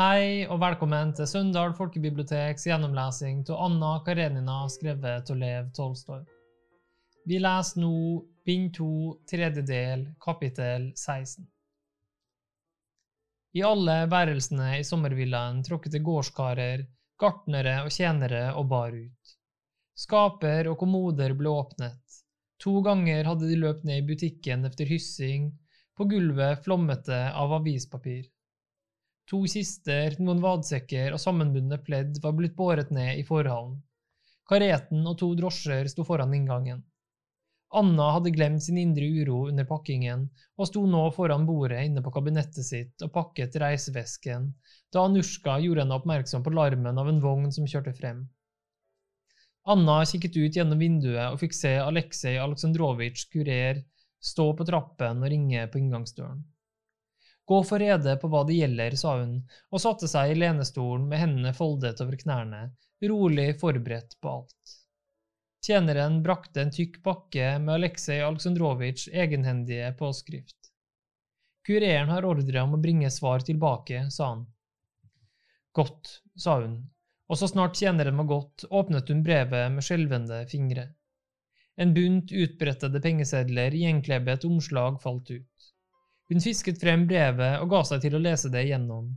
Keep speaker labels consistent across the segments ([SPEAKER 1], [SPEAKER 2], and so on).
[SPEAKER 1] Hei og velkommen til Søndal folkebiblioteks gjennomlesing av Anna Karenina skrevet av Lev Tolstoy. Vi leser nå bind 2, tredje del, kapittel 16. I alle værelsene i sommervillaen tråkket det gårdskarer, gartnere og tjenere og bar ut. Skaper og kommoder ble åpnet. To ganger hadde de løpt ned i butikken efter hyssing, på gulvet flommet det av avispapir. To kister, noen vadsekker og sammenbundne pledd var blitt båret ned i forhallen. Kareten og to drosjer sto foran inngangen. Anna hadde glemt sin indre uro under pakkingen, og sto nå foran bordet inne på kabinettet sitt og pakket reisevesken, da Anushka gjorde henne oppmerksom på larmen av en vogn som kjørte frem. Anna kikket ut gjennom vinduet og fikk se Aleksej Aleksandrovitsj kurer stå på trappen og ringe på inngangsdøren. Gå for rede på hva det gjelder, sa hun, og satte seg i lenestolen med hendene foldet over knærne, rolig forberedt på alt. Tjeneren brakte en tykk pakke med Aleksej Aleksandrovitsjs egenhendige påskrift. Kureren har ordre om å bringe svar tilbake, sa han. Godt, sa hun, og så snart tjeneren var gått, åpnet hun brevet med skjelvende fingre. En bunt utbrettede pengesedler i gjenklebet omslag falt ut. Hun fisket frem brevet og ga seg til å lese det igjennom.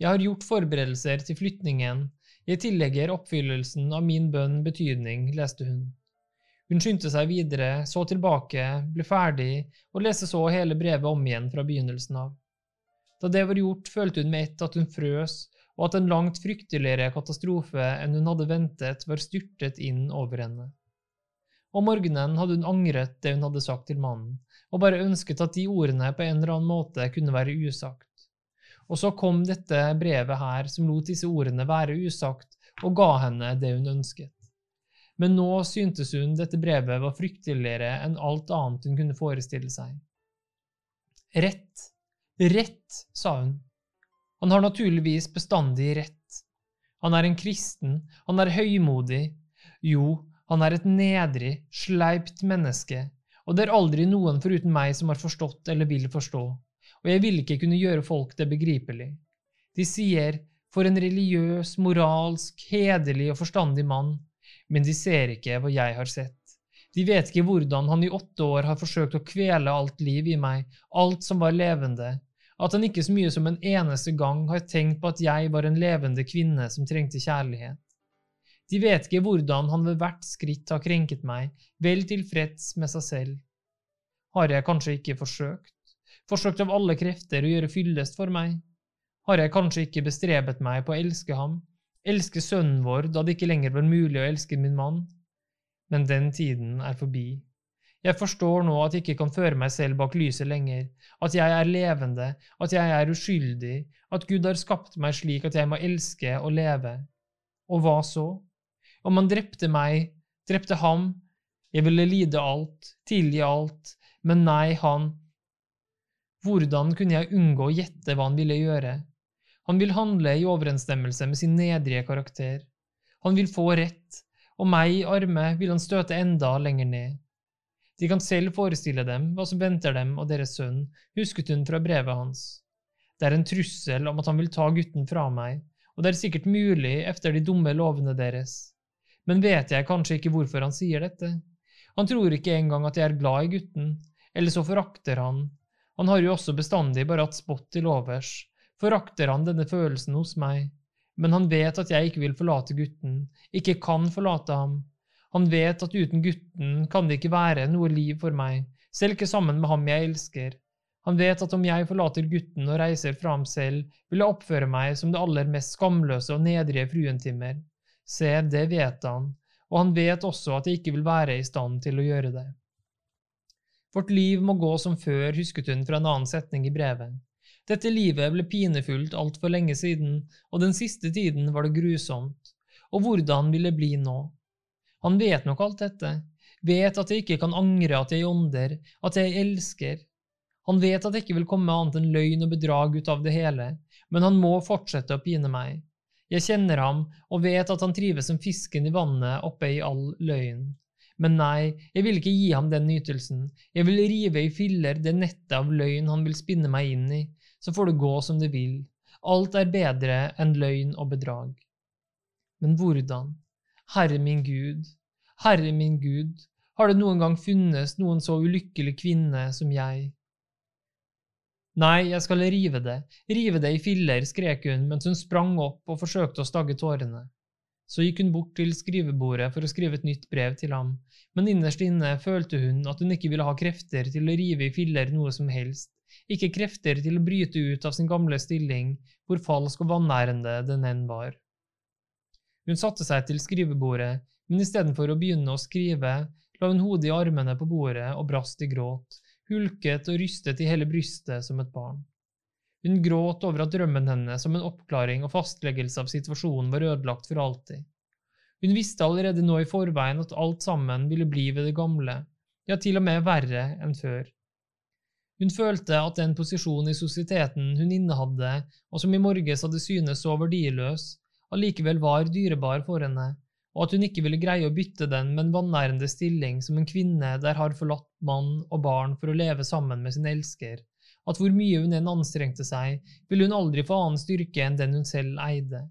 [SPEAKER 1] Jeg har gjort forberedelser til flytningen, jeg tillegger oppfyllelsen av min bønn betydning, leste hun. Hun skyndte seg videre, så tilbake, ble ferdig og leste så hele brevet om igjen fra begynnelsen av. Da det var gjort, følte hun med ett at hun frøs, og at en langt frykteligere katastrofe enn hun hadde ventet, var styrtet inn over henne. Om morgenen hadde hun angret det hun hadde sagt til mannen, og bare ønsket at de ordene på en eller annen måte kunne være usagt. Og så kom dette brevet her som lot disse ordene være usagt, og ga henne det hun ønsket. Men nå syntes hun dette brevet var frykteligere enn alt annet hun kunne forestille seg. Rett, rett, sa hun. Han har naturligvis bestandig rett. Han er en kristen, han er høymodig. Jo, han er et nedrig, sleipt menneske, og det er aldri noen foruten meg som har forstått eller vil forstå, og jeg vil ikke kunne gjøre folk det begripelig. De sier for en religiøs, moralsk, hederlig og forstandig mann, men de ser ikke hva jeg har sett. De vet ikke hvordan han i åtte år har forsøkt å kvele alt liv i meg, alt som var levende, at han ikke så mye som en eneste gang har tenkt på at jeg var en levende kvinne som trengte kjærlighet. De vet ikke hvordan han ved hvert skritt har krenket meg, vel tilfreds med seg selv. Har jeg kanskje ikke forsøkt, forsøkt av alle krefter å gjøre fyllest for meg? Har jeg kanskje ikke bestrebet meg på å elske ham, elske sønnen vår da det ikke lenger var mulig å elske min mann? Men den tiden er forbi. Jeg forstår nå at jeg ikke kan føre meg selv bak lyset lenger, at jeg er levende, at jeg er uskyldig, at Gud har skapt meg slik at jeg må elske og leve. Og hva så? Om han drepte meg, drepte ham, jeg ville lide alt, tilgi alt, men nei, han… Hvordan kunne jeg unngå å gjette hva han ville gjøre? Han vil handle i overensstemmelse med sin nedrige karakter. Han vil få rett, og meg, arme, vil han støte enda lenger ned. De kan selv forestille dem hva som venter dem og deres sønn, husket hun fra brevet hans. Det er en trussel om at han vil ta gutten fra meg, og det er sikkert mulig efter de dumme lovene deres. Men vet jeg kanskje ikke hvorfor han sier dette? Han tror ikke engang at jeg er glad i gutten, eller så forakter han. Han har jo også bestandig bare hatt spott til overs. Forakter han denne følelsen hos meg? Men han vet at jeg ikke vil forlate gutten, ikke kan forlate ham. Han vet at uten gutten kan det ikke være noe liv for meg, selv ikke sammen med ham jeg elsker. Han vet at om jeg forlater gutten og reiser fra ham selv, vil jeg oppføre meg som det aller mest skamløse og nedrige fruentimmer. Se, det vet han, og han vet også at jeg ikke vil være i stand til å gjøre det. Vårt liv må gå som før, husket hun fra en annen setning i brevet. Dette livet ble pinefullt altfor lenge siden, og den siste tiden var det grusomt. Og hvordan vil det bli nå? Han vet nok alt dette, vet at jeg ikke kan angre at jeg ånder, at jeg elsker. Han vet at det ikke vil komme annet enn løgn og bedrag ut av det hele, men han må fortsette å pine meg. Jeg kjenner ham og vet at han trives som fisken i vannet oppe i all løgn. Men nei, jeg vil ikke gi ham den nytelsen, jeg vil rive i filler det nettet av løgn han vil spinne meg inn i, så får det gå som det vil. alt er bedre enn løgn og bedrag. Men hvordan, Herre min Gud, Herre min Gud, har det noen gang funnes noen så ulykkelig kvinne som jeg? Nei, jeg skal rive det, rive det i filler, skrek hun mens hun sprang opp og forsøkte å stagge tårene. Så gikk hun bort til skrivebordet for å skrive et nytt brev til ham, men innerst inne følte hun at hun ikke ville ha krefter til å rive i filler noe som helst, ikke krefter til å bryte ut av sin gamle stilling, hvor falsk og vanærende den enn var. Hun satte seg til skrivebordet, men istedenfor å begynne å skrive, la hun hodet i armene på bordet og brast i gråt, hulket og rystet i hele brystet som et barn. Hun gråt over at drømmen hennes om en oppklaring og fastleggelse av situasjonen var ødelagt for alltid. Hun visste allerede nå i forveien at alt sammen ville bli ved det gamle, ja, til og med verre enn før. Hun følte at den posisjonen i sosieteten hun innehadde, og som i morges hadde synes så verdiløs, allikevel var dyrebar for henne, og at hun ikke ville greie å bytte den med en vanærende stilling som en kvinne der har forlatt mann og barn for å leve sammen med sin elsker, at hvor mye hun enn anstrengte seg, ville hun aldri få annen styrke enn den hun selv eide.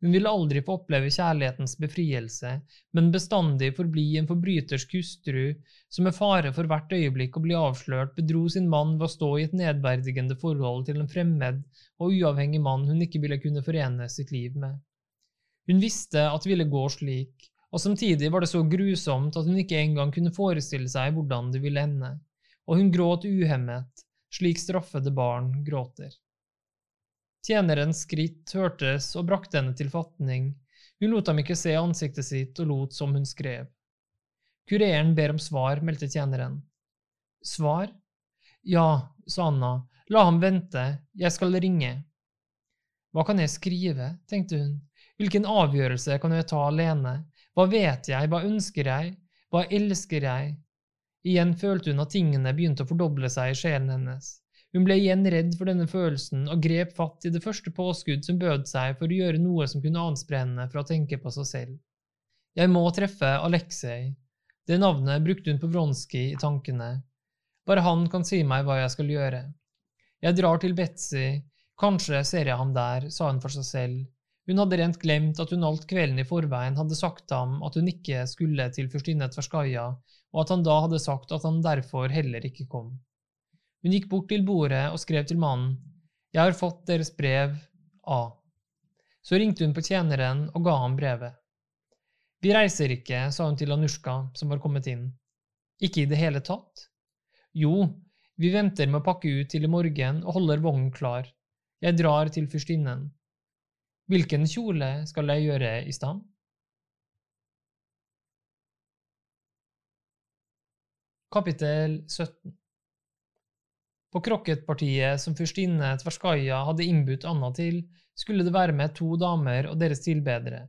[SPEAKER 1] Hun ville aldri få oppleve kjærlighetens befrielse, men bestandig forbli en forbrytersk hustru som med fare for hvert øyeblikk å bli avslørt bedro sin mann ved å stå i et nedverdigende forhold til en fremmed og uavhengig mann hun ikke ville kunne forene sitt liv med. Hun visste at det ville gå slik, og samtidig var det så grusomt at hun ikke engang kunne forestille seg hvordan det ville ende, og hun gråt uhemmet, slik straffede barn gråter. Tjenerens skritt hørtes og brakte henne til fatning. Hun lot ham ikke se ansiktet sitt og lot som hun skrev. Kureren ber om svar, meldte tjeneren. Svar? Ja, sa Anna, la ham vente, jeg skal ringe. Hva kan jeg skrive, tenkte hun, hvilken avgjørelse kan jeg ta alene, hva vet jeg, hva ønsker jeg, hva elsker jeg? Igjen følte hun at tingene begynte å fordoble seg i sjelen hennes. Hun ble igjen redd for denne følelsen og grep fatt i det første påskudd som bød seg for å gjøre noe som kunne anspre henne fra å tenke på seg selv. Jeg må treffe Aleksej. Det navnet brukte hun på Vronskij i tankene. Bare han kan si meg hva jeg skal gjøre. Jeg drar til Betzy, kanskje ser jeg ham der, sa hun for seg selv. Hun hadde rent glemt at hun alt kvelden i forveien hadde sagt ham at hun ikke skulle til fyrstinne Tverskaja, og at han da hadde sagt at han derfor heller ikke kom. Hun gikk bort til bordet og skrev til mannen. Jeg har fått deres brev A. Så ringte hun på tjeneren og ga ham brevet. Vi reiser ikke, sa hun til Anushka, som var kommet inn. Ikke i det hele tatt? Jo, vi venter med å pakke ut til i morgen og holder vognen klar. Jeg drar til fyrstinnen. Hvilken kjole skal jeg gjøre i stand? Kapittel 17 på krokketpartiet som fyrstinne Tverskaja hadde innbudt Anna til, skulle det være med to damer og deres tilbedere.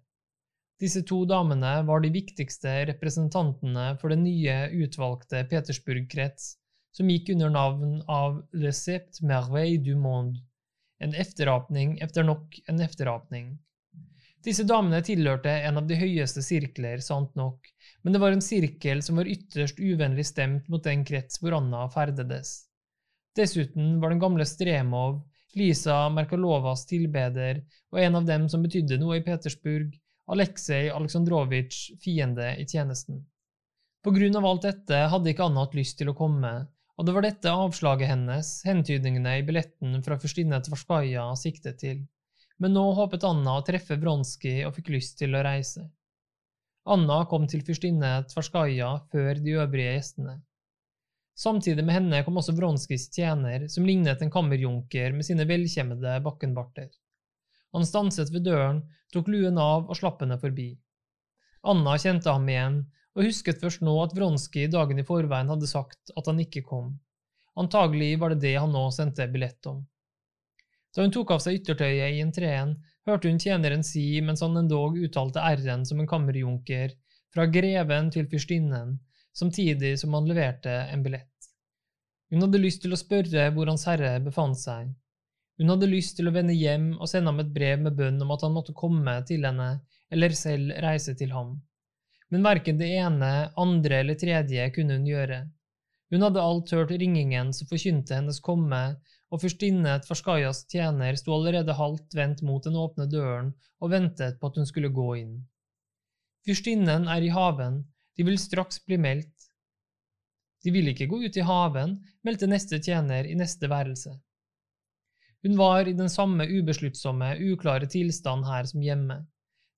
[SPEAKER 1] Disse to damene var de viktigste representantene for den nye, utvalgte Petersburg-krets, som gikk under navn av Le Sept Merveille du Monde, en efterapning efter nok en efterapning. Disse damene tilhørte en av de høyeste sirkler, sant nok, men det var en sirkel som var ytterst uvennlig stemt mot den krets hvor Anna ferdedes. Dessuten var den gamle Stremov, Lisa Merkalovas tilbeder og en av dem som betydde noe i Petersburg, Aleksej Aleksandrovitsj, fiende i tjenesten. På grunn av alt dette hadde ikke Anna hatt lyst til å komme, og det var dette avslaget hennes, hentydningene i billetten fra fyrstinne Tvarskaja, siktet til. Men nå håpet Anna å treffe Vronskij og fikk lyst til å reise. Anna kom til fyrstinne Tvarskaja før de øvrige gjestene. Samtidig med henne kom også Vronskijs tjener, som lignet en kammerjunker med sine velkjemmede bakkenbarter. Han stanset ved døren, tok luen av og slapp henne forbi. Anna kjente ham igjen, og husket først nå at Vronskij dagen i forveien hadde sagt at han ikke kom. Antagelig var det det han nå sendte billett om. Da hun tok av seg yttertøyet i entreen, hørte hun tjeneren si mens han endog uttalte r-en som en kammerjunker, fra greven til fyrstinnen, samtidig som han leverte en billett. Hun hadde lyst til å spørre hvor Hans Herre befant seg. Hun hadde lyst til å vende hjem og sende ham et brev med bønn om at han måtte komme til henne, eller selv reise til ham. Men verken det ene, andre eller tredje kunne hun gjøre. Hun hadde alt hørt ringingen som forkynte hennes komme, og fyrstinne Tverskajas tjener sto allerede halvt vendt mot den åpne døren og ventet på at hun skulle gå inn. Fyrstinnen er i haven, de vil straks bli meldt. De vil ikke gå ut i haven, meldte neste tjener i neste værelse. Hun var i den samme ubesluttsomme, uklare tilstand her som hjemme.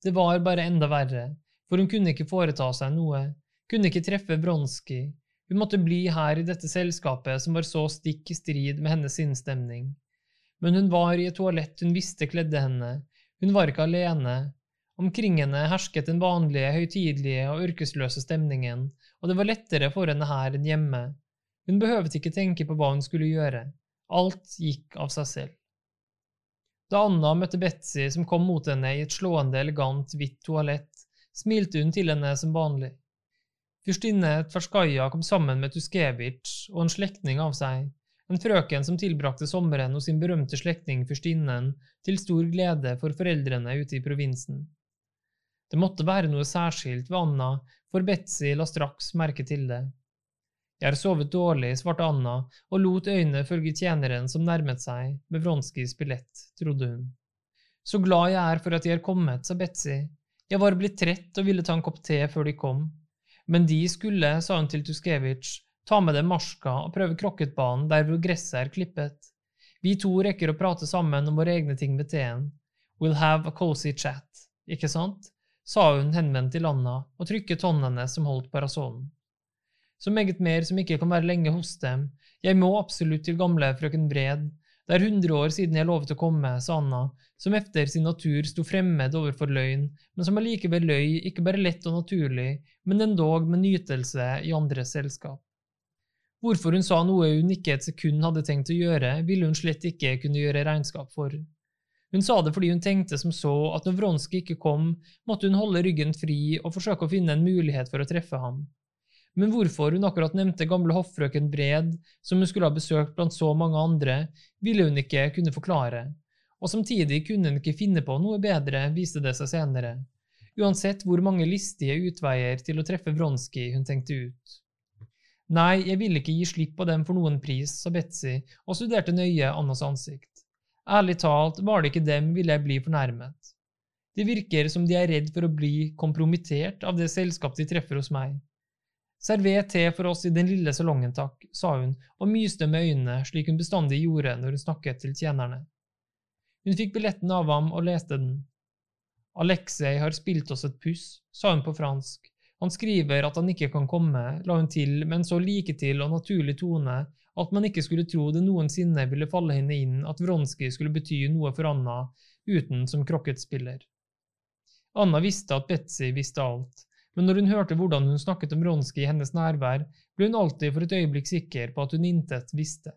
[SPEAKER 1] Det var bare enda verre, for hun kunne ikke foreta seg noe, kunne ikke treffe Bronski, hun måtte bli her i dette selskapet som var så stikk i strid med hennes sinnsstemning. Men hun var i et toalett hun visste kledde henne, hun var ikke alene. Omkring henne hersket den vanlige, høytidelige og yrkesløse stemningen, og det var lettere for henne her enn hjemme. Hun behøvde ikke tenke på hva hun skulle gjøre, alt gikk av seg selv. Da Anna møtte Betzy, som kom mot henne i et slående elegant, hvitt toalett, smilte hun til henne som vanlig. Fyrstinne Tverskaja kom sammen med Tuskevitsj og en slektning av seg, en frøken som tilbrakte sommeren hos sin berømte slektning fyrstinnen, til stor glede for foreldrene ute i provinsen. Det måtte være noe særskilt ved Anna, for Betzy la straks merke til det. Jeg har sovet dårlig, svarte Anna og lot øynene følge tjeneren som nærmet seg med Vronskijs billett, trodde hun. Så glad jeg er for at de har kommet, sa Betzy. Jeg var blitt trett og ville ta en kopp te før de kom. Men de skulle, sa hun til Tuskevitsj, ta med dem marska og prøve krokketbanen der hvor gresset er klippet. Vi to rekker å prate sammen om våre egne ting ved teen. We'll have a cozy chat, ikke sant? sa hun henvendt til Anna og trykket hånden hennes som holdt parasollen. Så meget mer som ikke kan være lenge hos dem, jeg må absolutt til gamle frøken Bred, det er hundre år siden jeg lovet å komme, sa Anna, som efter sin natur sto fremmed overfor løgn, men som allikevel løy ikke bare lett og naturlig, men endog med nytelse i andres selskap. Hvorfor hun sa noe hun ikke et sekund hadde tenkt å gjøre, ville hun slett ikke kunne gjøre regnskap for. Hun sa det fordi hun tenkte som så at når Vronskij ikke kom, måtte hun holde ryggen fri og forsøke å finne en mulighet for å treffe ham men hvorfor hun akkurat nevnte gamle hoffrøken Bred, som hun skulle ha besøkt blant så mange andre, ville hun ikke kunne forklare, og samtidig kunne hun ikke finne på noe bedre, viste det seg senere, uansett hvor mange listige utveier til å treffe Vronskij hun tenkte ut. Nei, jeg ville ikke gi slipp på dem for noen pris, sa Betzy og studerte nøye Annas ansikt. Ærlig talt, var det ikke dem, ville jeg bli fornærmet. Det virker som de er redd for å bli kompromittert av det selskap de treffer hos meg. Server te for oss i den lille salongen, takk, sa hun og myste med øynene slik hun bestandig gjorde når hun snakket til tjenerne. Hun fikk billetten av ham og leste den. Alexei har spilt oss et puss, sa hun på fransk. Han skriver at han ikke kan komme, la hun til med en så liketil og naturlig tone at man ikke skulle tro det noensinne ville falle henne inn at Vronskij skulle bety noe for Anna uten som krokketspiller. Anna visste at Betzy visste alt, men når hun hørte hvordan hun snakket om Ronski i hennes nærvær, ble hun alltid for et øyeblikk sikker på at hun intet visste.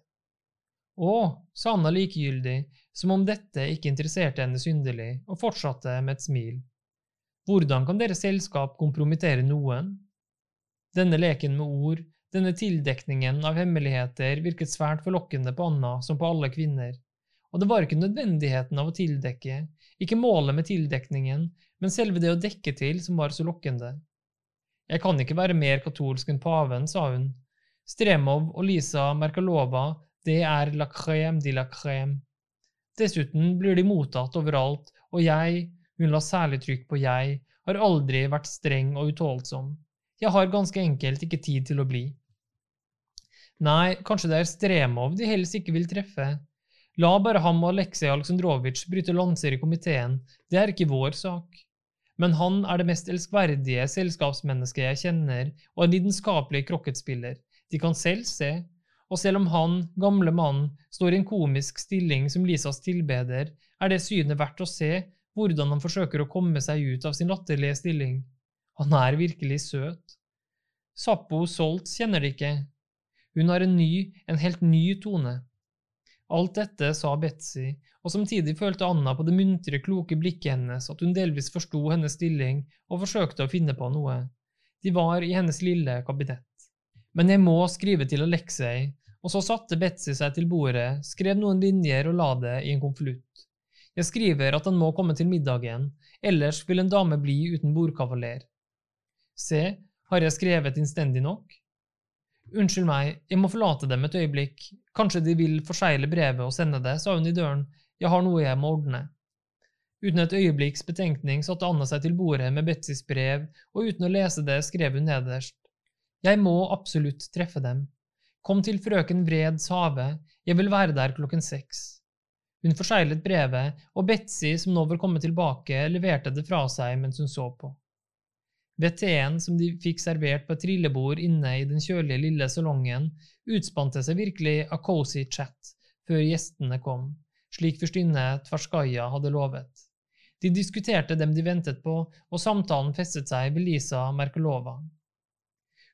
[SPEAKER 1] Å, sa Anna likegyldig, som om dette ikke interesserte henne synderlig, og fortsatte med et smil. Hvordan kan deres selskap kompromittere noen? Denne leken med ord, denne tildekningen av hemmeligheter virket svært forlokkende på Anna som på alle kvinner, og det var ikke nødvendigheten av å tildekke, ikke målet med tildekningen, men selve det å dekke til som var så lokkende. Jeg kan ikke være mer katolsk enn paven, sa hun. Stremov og Lisa Merkalova, det er la crème de la crème. Dessuten blir de mottatt overalt, og jeg, hun la særlig trykk på jeg, har aldri vært streng og utålsom. Jeg har ganske enkelt ikke tid til å bli. Nei, kanskje det er Stremov de helst ikke vil treffe. La bare ham og Aleksej Aleksandrovitsj bryte lanser i komiteen, det er ikke vår sak men han er det mest elskverdige selskapsmennesket jeg kjenner, og en lidenskapelig krokketspiller. De kan selv se, og selv om han, gamle mann, står i en komisk stilling som Lisas tilbeder, er det synet verdt å se hvordan han forsøker å komme seg ut av sin latterlige stilling. Han er virkelig søt. Sappo Soltz kjenner det ikke. Hun har en ny, en helt ny tone. Alt dette sa Betzy, og samtidig følte Anna på det muntre, kloke blikket hennes at hun delvis forsto hennes stilling og forsøkte å finne på noe. De var i hennes lille kabinett. Men jeg må skrive til Alexei, og så satte Betzy seg til bordet, skrev noen linjer og la det i en konvolutt. Jeg skriver at han må komme til middagen, ellers vil en dame bli uten bordkavaler. Se, har jeg skrevet innstendig nok? Unnskyld meg, jeg må forlate dem et øyeblikk, kanskje de vil forsegle brevet og sende det, sa hun i døren, jeg har noe jeg må ordne. Uten et øyeblikks betenkning satte Anna seg til bordet med Betsys brev, og uten å lese det skrev hun nederst. Jeg må absolutt treffe dem. Kom til frøken Vreds hage, jeg vil være der klokken seks. Hun forseglet brevet, og Betsy, som nå var kommet tilbake, leverte det fra seg mens hun så på. Ved teen som de fikk servert på et trillebord inne i den kjølige lille salongen, utspante seg virkelig a cozy chat før gjestene kom, slik fyrstinne Tverskaja hadde lovet. De diskuterte dem de ventet på, og samtalen festet seg ved Lisa Merkelova.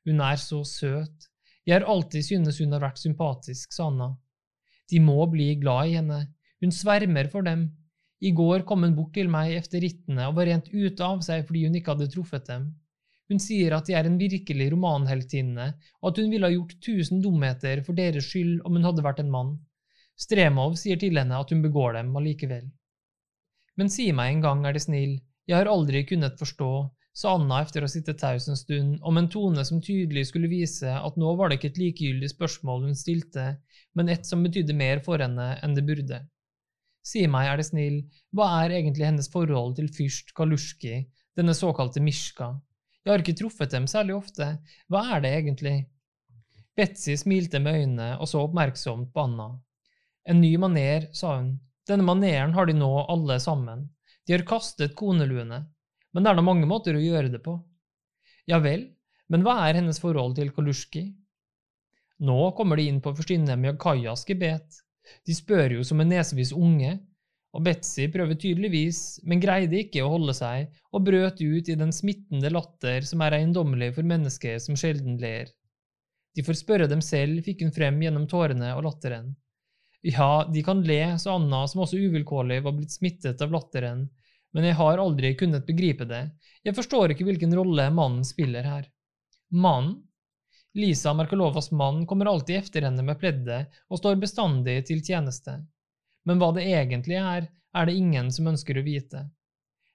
[SPEAKER 1] Hun er så søt, jeg har alltid syntes hun har vært sympatisk, sa Anna. De må bli glad i henne, hun svermer for dem, i går kom hun bort til meg etter rittene og var rent ute av seg fordi hun ikke hadde truffet dem. Hun sier at de er en virkelig romanheltinne, og at hun ville ha gjort tusen dumheter for deres skyld om hun hadde vært en mann. Stremov sier til henne at hun begår dem allikevel. Men si meg en gang, er det snill, jeg har aldri kunnet forstå, sa Anna etter å ha sittet taus en stund, om en tone som tydelig skulle vise at nå var det ikke et likegyldig spørsmål hun stilte, men et som betydde mer for henne enn det burde. Si meg, er det snill, hva er egentlig hennes forhold til fyrst Kaluski, denne såkalte Mishka? Jeg har ikke truffet dem særlig ofte, hva er det egentlig? Betzy smilte med øynene og så oppmerksomt på Anna. En ny maner, sa hun, denne maneren har de nå alle sammen, de har kastet koneluene, men det er da mange måter å gjøre det på. Ja vel, men hva er hennes forhold til Kaluski? Nå kommer de inn på fyrstinne Mjakajas gebet, de spør jo som en nesevis unge, og Betzy prøver tydeligvis, men greide ikke å holde seg, og brøt ut i den smittende latter som er eiendommelig for mennesker som sjelden ler. De får spørre dem selv, fikk hun frem gjennom tårene og latteren. Ja, de kan le, sa Anna, som også uvilkårlig var blitt smittet av latteren, men jeg har aldri kunnet begripe det, jeg forstår ikke hvilken rolle mannen spiller her. Mannen? Lisa Merkelovas mann kommer alltid efter henne med pleddet og står bestandig til tjeneste. Men hva det egentlig er, er det ingen som ønsker å vite.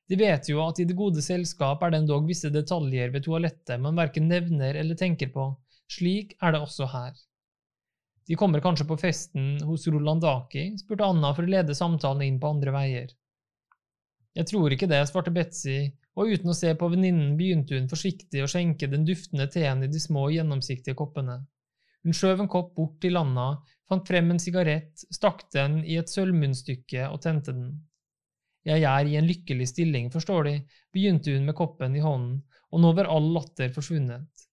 [SPEAKER 1] De vet jo at i det gode selskap er det endog visse detaljer ved toalettet man verken nevner eller tenker på, slik er det også her. De kommer kanskje på festen hos Rolandaki, spurte Anna for å lede samtalen inn på andre veier. Jeg tror ikke det, svarte Betzy og uten å se på venninnen begynte hun forsiktig å skjenke den duftende teen i de små, gjennomsiktige koppene. Hun skjøv en kopp bort til Anna, fant frem en sigarett, stakk den i et sølvmunnstykke og tente den. Jeg er i en lykkelig stilling, forstår De, begynte hun med koppen i hånden, og nå var all latter forsvunnet.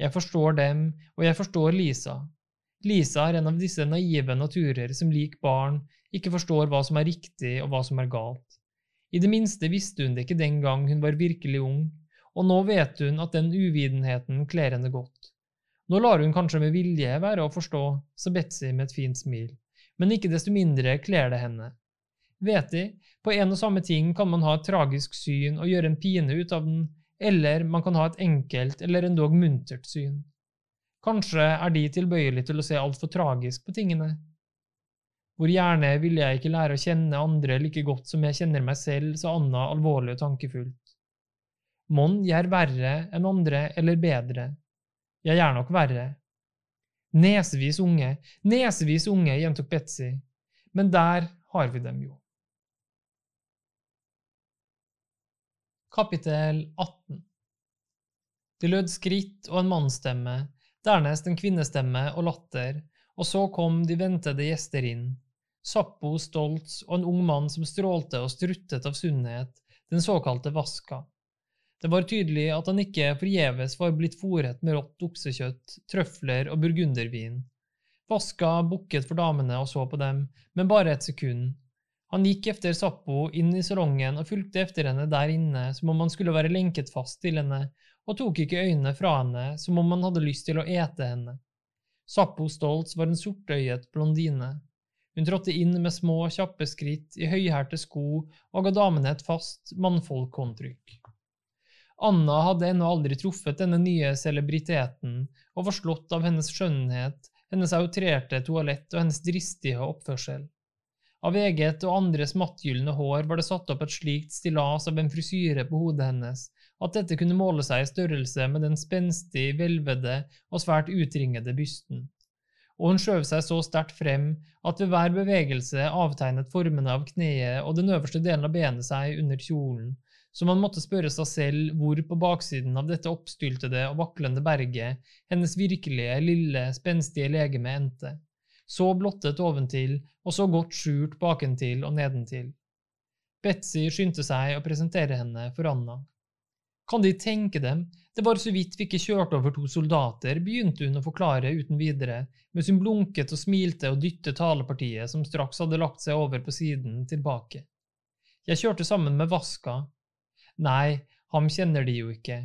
[SPEAKER 1] Jeg forstår dem, og jeg forstår Lisa. Lisa er en av disse naive naturer som lik barn ikke forstår hva som er riktig og hva som er galt. I det minste visste hun det ikke den gang hun var virkelig ung, og nå vet hun at den uvitenheten kler henne godt. Nå lar hun kanskje med vilje være å forstå, sa Betzy med et fint smil, men ikke desto mindre kler det henne. Vet De, på en og samme ting kan man ha et tragisk syn og gjøre en pine ut av den, eller man kan ha et enkelt eller endog muntert syn. Kanskje er De tilbøyelige til å se altfor tragisk på tingene, hvor gjerne ville jeg ikke lære å kjenne andre like godt som jeg kjenner meg selv, sa Anna alvorlig og tankefullt. Mon jeg er verre enn andre eller bedre? Jeg er nok verre. Nesevis unge, nesevis unge, gjentok Betzy, men der har vi dem jo. Kapittel 18 Det lød skritt og en mannsstemme, dernest en kvinnestemme og latter, og så kom de ventede gjester inn, Sappo Stoltz og en ung mann som strålte og struttet av sunnhet, den såkalte Vaska. Det var tydelig at han ikke forgjeves var blitt fòret med rått oksekjøtt, trøfler og burgundervin. Vaska bukket for damene og så på dem, men bare et sekund. Han gikk efter Sappo inn i salongen og fulgte efter henne der inne som om han skulle være lenket fast til henne, og tok ikke øynene fra henne som om han hadde lyst til å ete henne. Sappo Stoltz var en sortøyet blondine. Hun trådte inn med små, kjappe skritt i høyhælte sko og ga damene et fast mannfolkhåndtrykk. Anna hadde ennå aldri truffet denne nye celebriteten og var slått av hennes skjønnhet, hennes outrerte toalett og hennes dristige oppførsel. Av eget og andres mattgylne hår var det satt opp et slikt stillas av en frisyre på hodet hennes at dette kunne måle seg i størrelse med den spenstig, hvelvede og svært utringede bysten. Og hun skjøv seg så sterkt frem at ved hver bevegelse avtegnet formene av kneet og den øverste delen av benet seg under kjolen, så man måtte spørre seg selv hvor på baksiden av dette oppstyltede og vaklende berget hennes virkelige, lille, spenstige legeme endte, så blottet oventil og så godt skjult bakentil og nedentil. Betzy skyndte seg å presentere henne for Anna. Kan De tenke dem, det var så vidt vi ikke kjørte over to soldater, begynte hun å forklare uten videre, mens hun blunket og smilte og dyttet talepartiet, som straks hadde lagt seg over på siden, tilbake. Jeg kjørte sammen med Vaska. Nei, ham kjenner de jo ikke.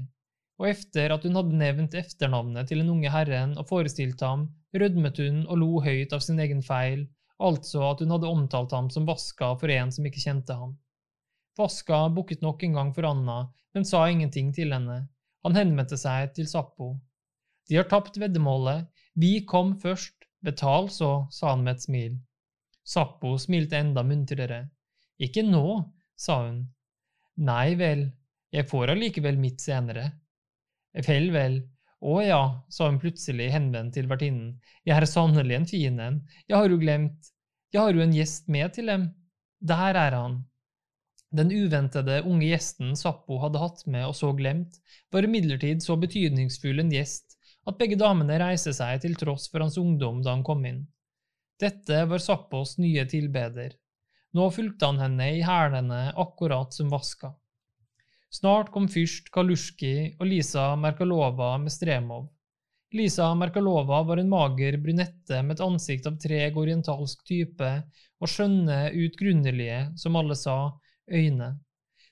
[SPEAKER 1] Og efter at hun hadde nevnt etternavnet til den unge herren og forestilt ham, rødmet hun og lo høyt av sin egen feil, altså at hun hadde omtalt ham som Vaska for en som ikke kjente ham. Vaska bukket nok en gang for Anna, men sa ingenting til henne. Han henvendte seg til Sappo. De har tapt veddemålet. Vi kom først. Betal så, sa han med et smil. Sappo smilte enda muntrere. Ikke nå, sa hun. Nei vel, jeg får allikevel mitt senere. Vel, vel, å ja, sa hun plutselig henvendt til vertinnen, jeg er sannelig en fin en, jeg har jo glemt, jeg har jo en gjest med til dem, der er han. Den uventede unge gjesten Sappo hadde hatt med og så glemt, var imidlertid så betydningsfull en gjest at begge damene reiste seg til tross for hans ungdom da han kom inn. Dette var Sappos nye tilbeder. Nå fulgte han henne i hælene akkurat som Vaska. Snart kom fyrst Kaluski og Lisa Merkalova med Stremov. Lisa Merkalova var en mager brunette med et ansikt av treg orientalsk type og skjønne, utgrunnelige, som alle sa, øyne.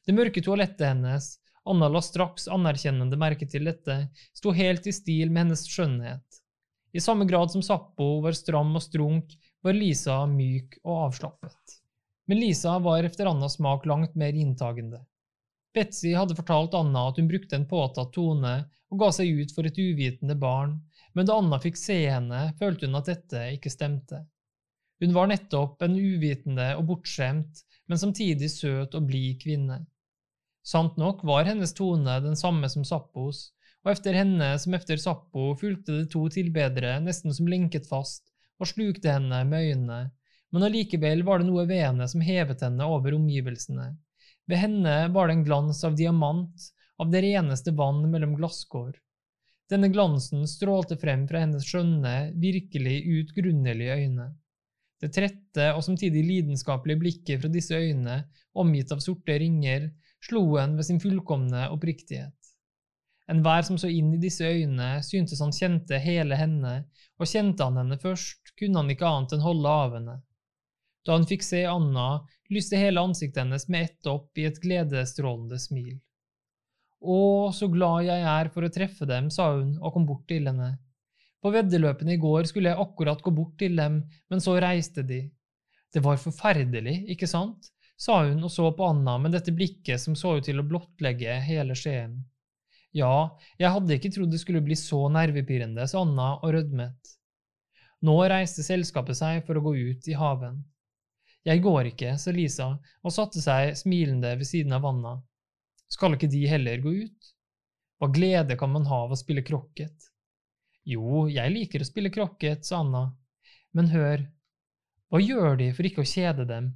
[SPEAKER 1] Det mørke toalettet hennes, Anna la straks anerkjennende merke til dette, sto helt i stil med hennes skjønnhet. I samme grad som Sappo var stram og strunk, var Lisa myk og avslappet. Men Lisa var efter Annas smak langt mer inntagende. Betzy hadde fortalt Anna at hun brukte en påtatt tone og ga seg ut for et uvitende barn, men da Anna fikk se henne, følte hun at dette ikke stemte. Hun var nettopp en uvitende og bortskjemt, men samtidig søt og blid kvinne. Sant nok var hennes tone den samme som Sappos, og efter henne som efter Sappo fulgte de to tilbedere nesten som lenket fast og slukte henne med øynene, men allikevel var det noe ved henne som hevet henne over omgivelsene. Ved henne var det en glans av diamant, av det reneste vann mellom glasskår. Denne glansen strålte frem fra hennes skjønne, virkelig utgrunnelige øyne. Det trette og samtidig lidenskapelige blikket fra disse øynene, omgitt av sorte ringer, slo en ved sin fullkomne oppriktighet. Enhver som så inn i disse øynene, syntes han kjente hele henne, og kjente han henne først, kunne han ikke annet enn holde av henne. Da han fikk se Anna, lyste hele ansiktet hennes med ett opp i et gledesstrålende smil. Å, så glad jeg er for å treffe dem, sa hun og kom bort til henne. På veddeløpene i går skulle jeg akkurat gå bort til dem, men så reiste de. Det var forferdelig, ikke sant? sa hun og så på Anna med dette blikket som så ut til å blottlegge hele skjeen. Ja, jeg hadde ikke trodd det skulle bli så nervepirrende, sa Anna og rødmet. Nå reiste selskapet seg for å gå ut i haven. Jeg går ikke, sa Lisa og satte seg smilende ved siden av Anna. Skal ikke de heller gå ut? Hva glede kan man ha av å spille krokket? Jo, jeg liker å spille krokket, sa Anna. Men hør, hva gjør de for ikke å kjede dem?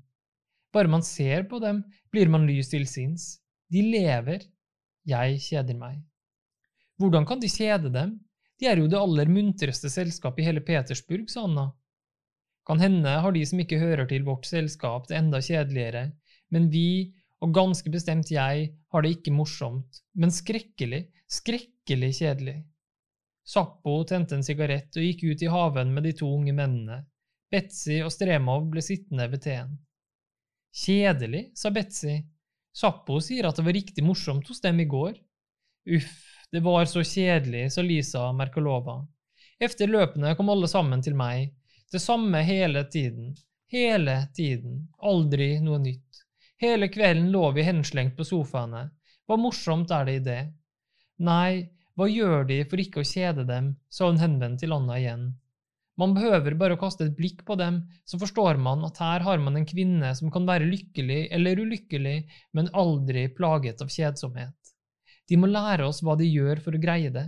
[SPEAKER 1] Bare man ser på dem, blir man lys til sinns. De lever. Jeg kjeder meg. Hvordan kan de kjede dem? De er jo det aller muntreste selskapet i hele Petersburg, sa Anna. Kan hende har de som ikke hører til vårt selskap, det enda kjedeligere, men vi, og ganske bestemt jeg, har det ikke morsomt, men skrekkelig, skrekkelig kjedelig. Sappo tente en sigarett og gikk ut i haven med de to unge mennene. Betzy og Stremov ble sittende ved teen. Kjedelig, sa Betzy. Sappo sier at det var riktig morsomt hos dem i går. Uff, det var så kjedelig, sa Lisa Merkalova. Efter løpene kom alle sammen til meg. Det samme hele tiden. Hele tiden. Aldri noe nytt. Hele kvelden lå vi henslengt på sofaene. Hva morsomt er det i det? Nei, hva gjør de for ikke å kjede dem, sa hun henvendt til Anna igjen. Man behøver bare å kaste et blikk på dem, så forstår man at her har man en kvinne som kan være lykkelig eller ulykkelig, men aldri plaget av kjedsomhet. De må lære oss hva de gjør for å greie det.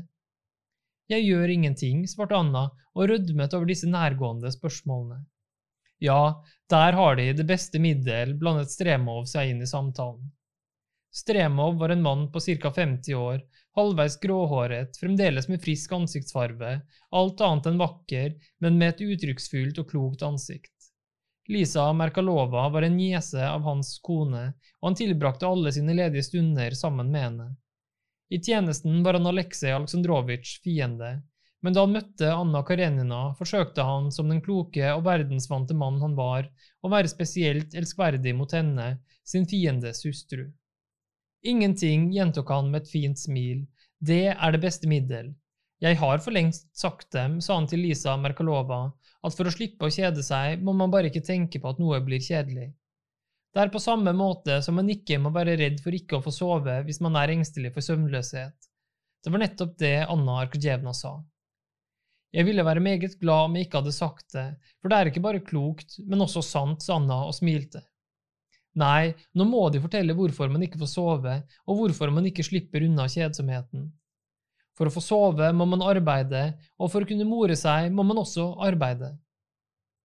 [SPEAKER 1] Jeg gjør ingenting, svarte Anna og rødmet over disse nærgående spørsmålene. Ja, der har de det beste middel, blandet Stremov seg inn i samtalen. Stremov var en mann på ca 50 år, halvveis gråhåret, fremdeles med frisk ansiktsfarve, alt annet enn vakker, men med et uttrykksfullt og klokt ansikt. Lisa Merkalova var en niese av hans kone, og han tilbrakte alle sine ledige stunder sammen med henne. I tjenesten var han Aleksej Aleksandrovitsj fiende, men da han møtte Anna Karenina, forsøkte han, som den kloke og verdensvante mann han var, å være spesielt elskverdig mot henne, sin fiendes hustru. Ingenting, gjentok han med et fint smil, det er det beste middel. Jeg har for lengst sagt dem, sa han til Lisa Merkalova, at for å slippe å kjede seg, må man bare ikke tenke på at noe blir kjedelig. Det er på samme måte som man ikke må være redd for ikke å få sove hvis man er engstelig for søvnløshet. Det var nettopp det Anna Arkadjevna sa. Jeg ville være meget glad om jeg ikke hadde sagt det, for det er ikke bare klokt, men også sant, sa Anna og smilte. Nei, nå må de fortelle hvorfor man ikke får sove, og hvorfor man ikke slipper unna kjedsomheten. For å få sove må man arbeide, og for å kunne more seg må man også arbeide.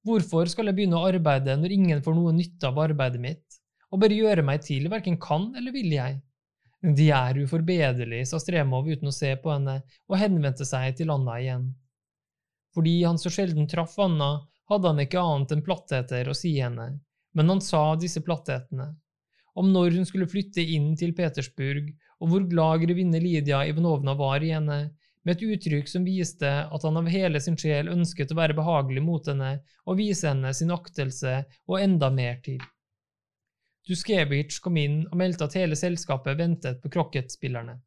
[SPEAKER 1] Hvorfor skal jeg begynne å arbeide når ingen får noe nytte av arbeidet mitt, og bare gjøre meg til verken kan eller vil jeg? De er uforbederlige, sa Stremov uten å se på henne, og henvendte seg til Anna igjen. Fordi han så sjelden traff Anna, hadde han ikke annet enn plattheter å si henne, men han sa disse platthetene. Om når hun skulle flytte inn til Petersburg, og hvor glad grevinne Lydia Ivanovna var i henne, med et uttrykk som viste at han av hele sin sjel ønsket å være behagelig mot henne og vise henne sin aktelse og enda mer til. Duskevitsj kom inn og meldte at hele selskapet ventet på kroketspillerne.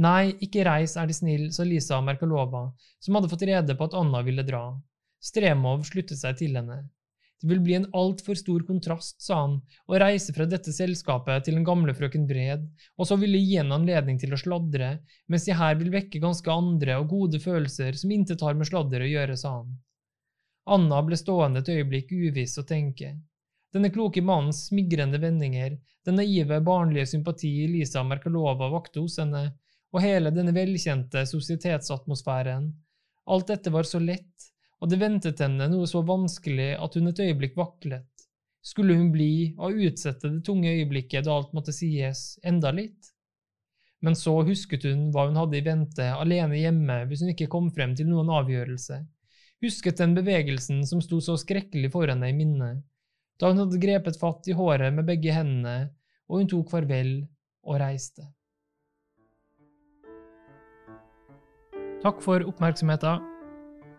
[SPEAKER 1] Nei, ikke reis, er De snill, sa Lisa Merkalova, som hadde fått rede på at Anna ville dra. Stremov sluttet seg til henne. Det vil bli en altfor stor kontrast, sa han, å reise fra dette selskapet til den gamle frøken Bred, og så ville gi henne anledning til å sladre, mens de her vil vekke ganske andre og gode følelser som intet har med sladder å gjøre, sa han. Anna ble stående et øyeblikk uviss og tenke. Denne kloke mannens smigrende vendinger, den naive, barnlige sympati Lisa Merkalova vakte hos henne, og hele denne velkjente sosietetsatmosfæren, alt dette var så lett, det ventet henne noe så vanskelig at hun et øyeblikk vaklet. Skulle hun bli og utsette det tunge øyeblikket da alt måtte sies, enda litt? Men så husket hun hva hun hadde i vente alene hjemme hvis hun ikke kom frem til noen avgjørelse, husket den bevegelsen som sto så skrekkelig for henne i minnet, da hun hadde grepet fatt i håret med begge hendene, og hun tok farvel og reiste. Takk for oppmerksomheten.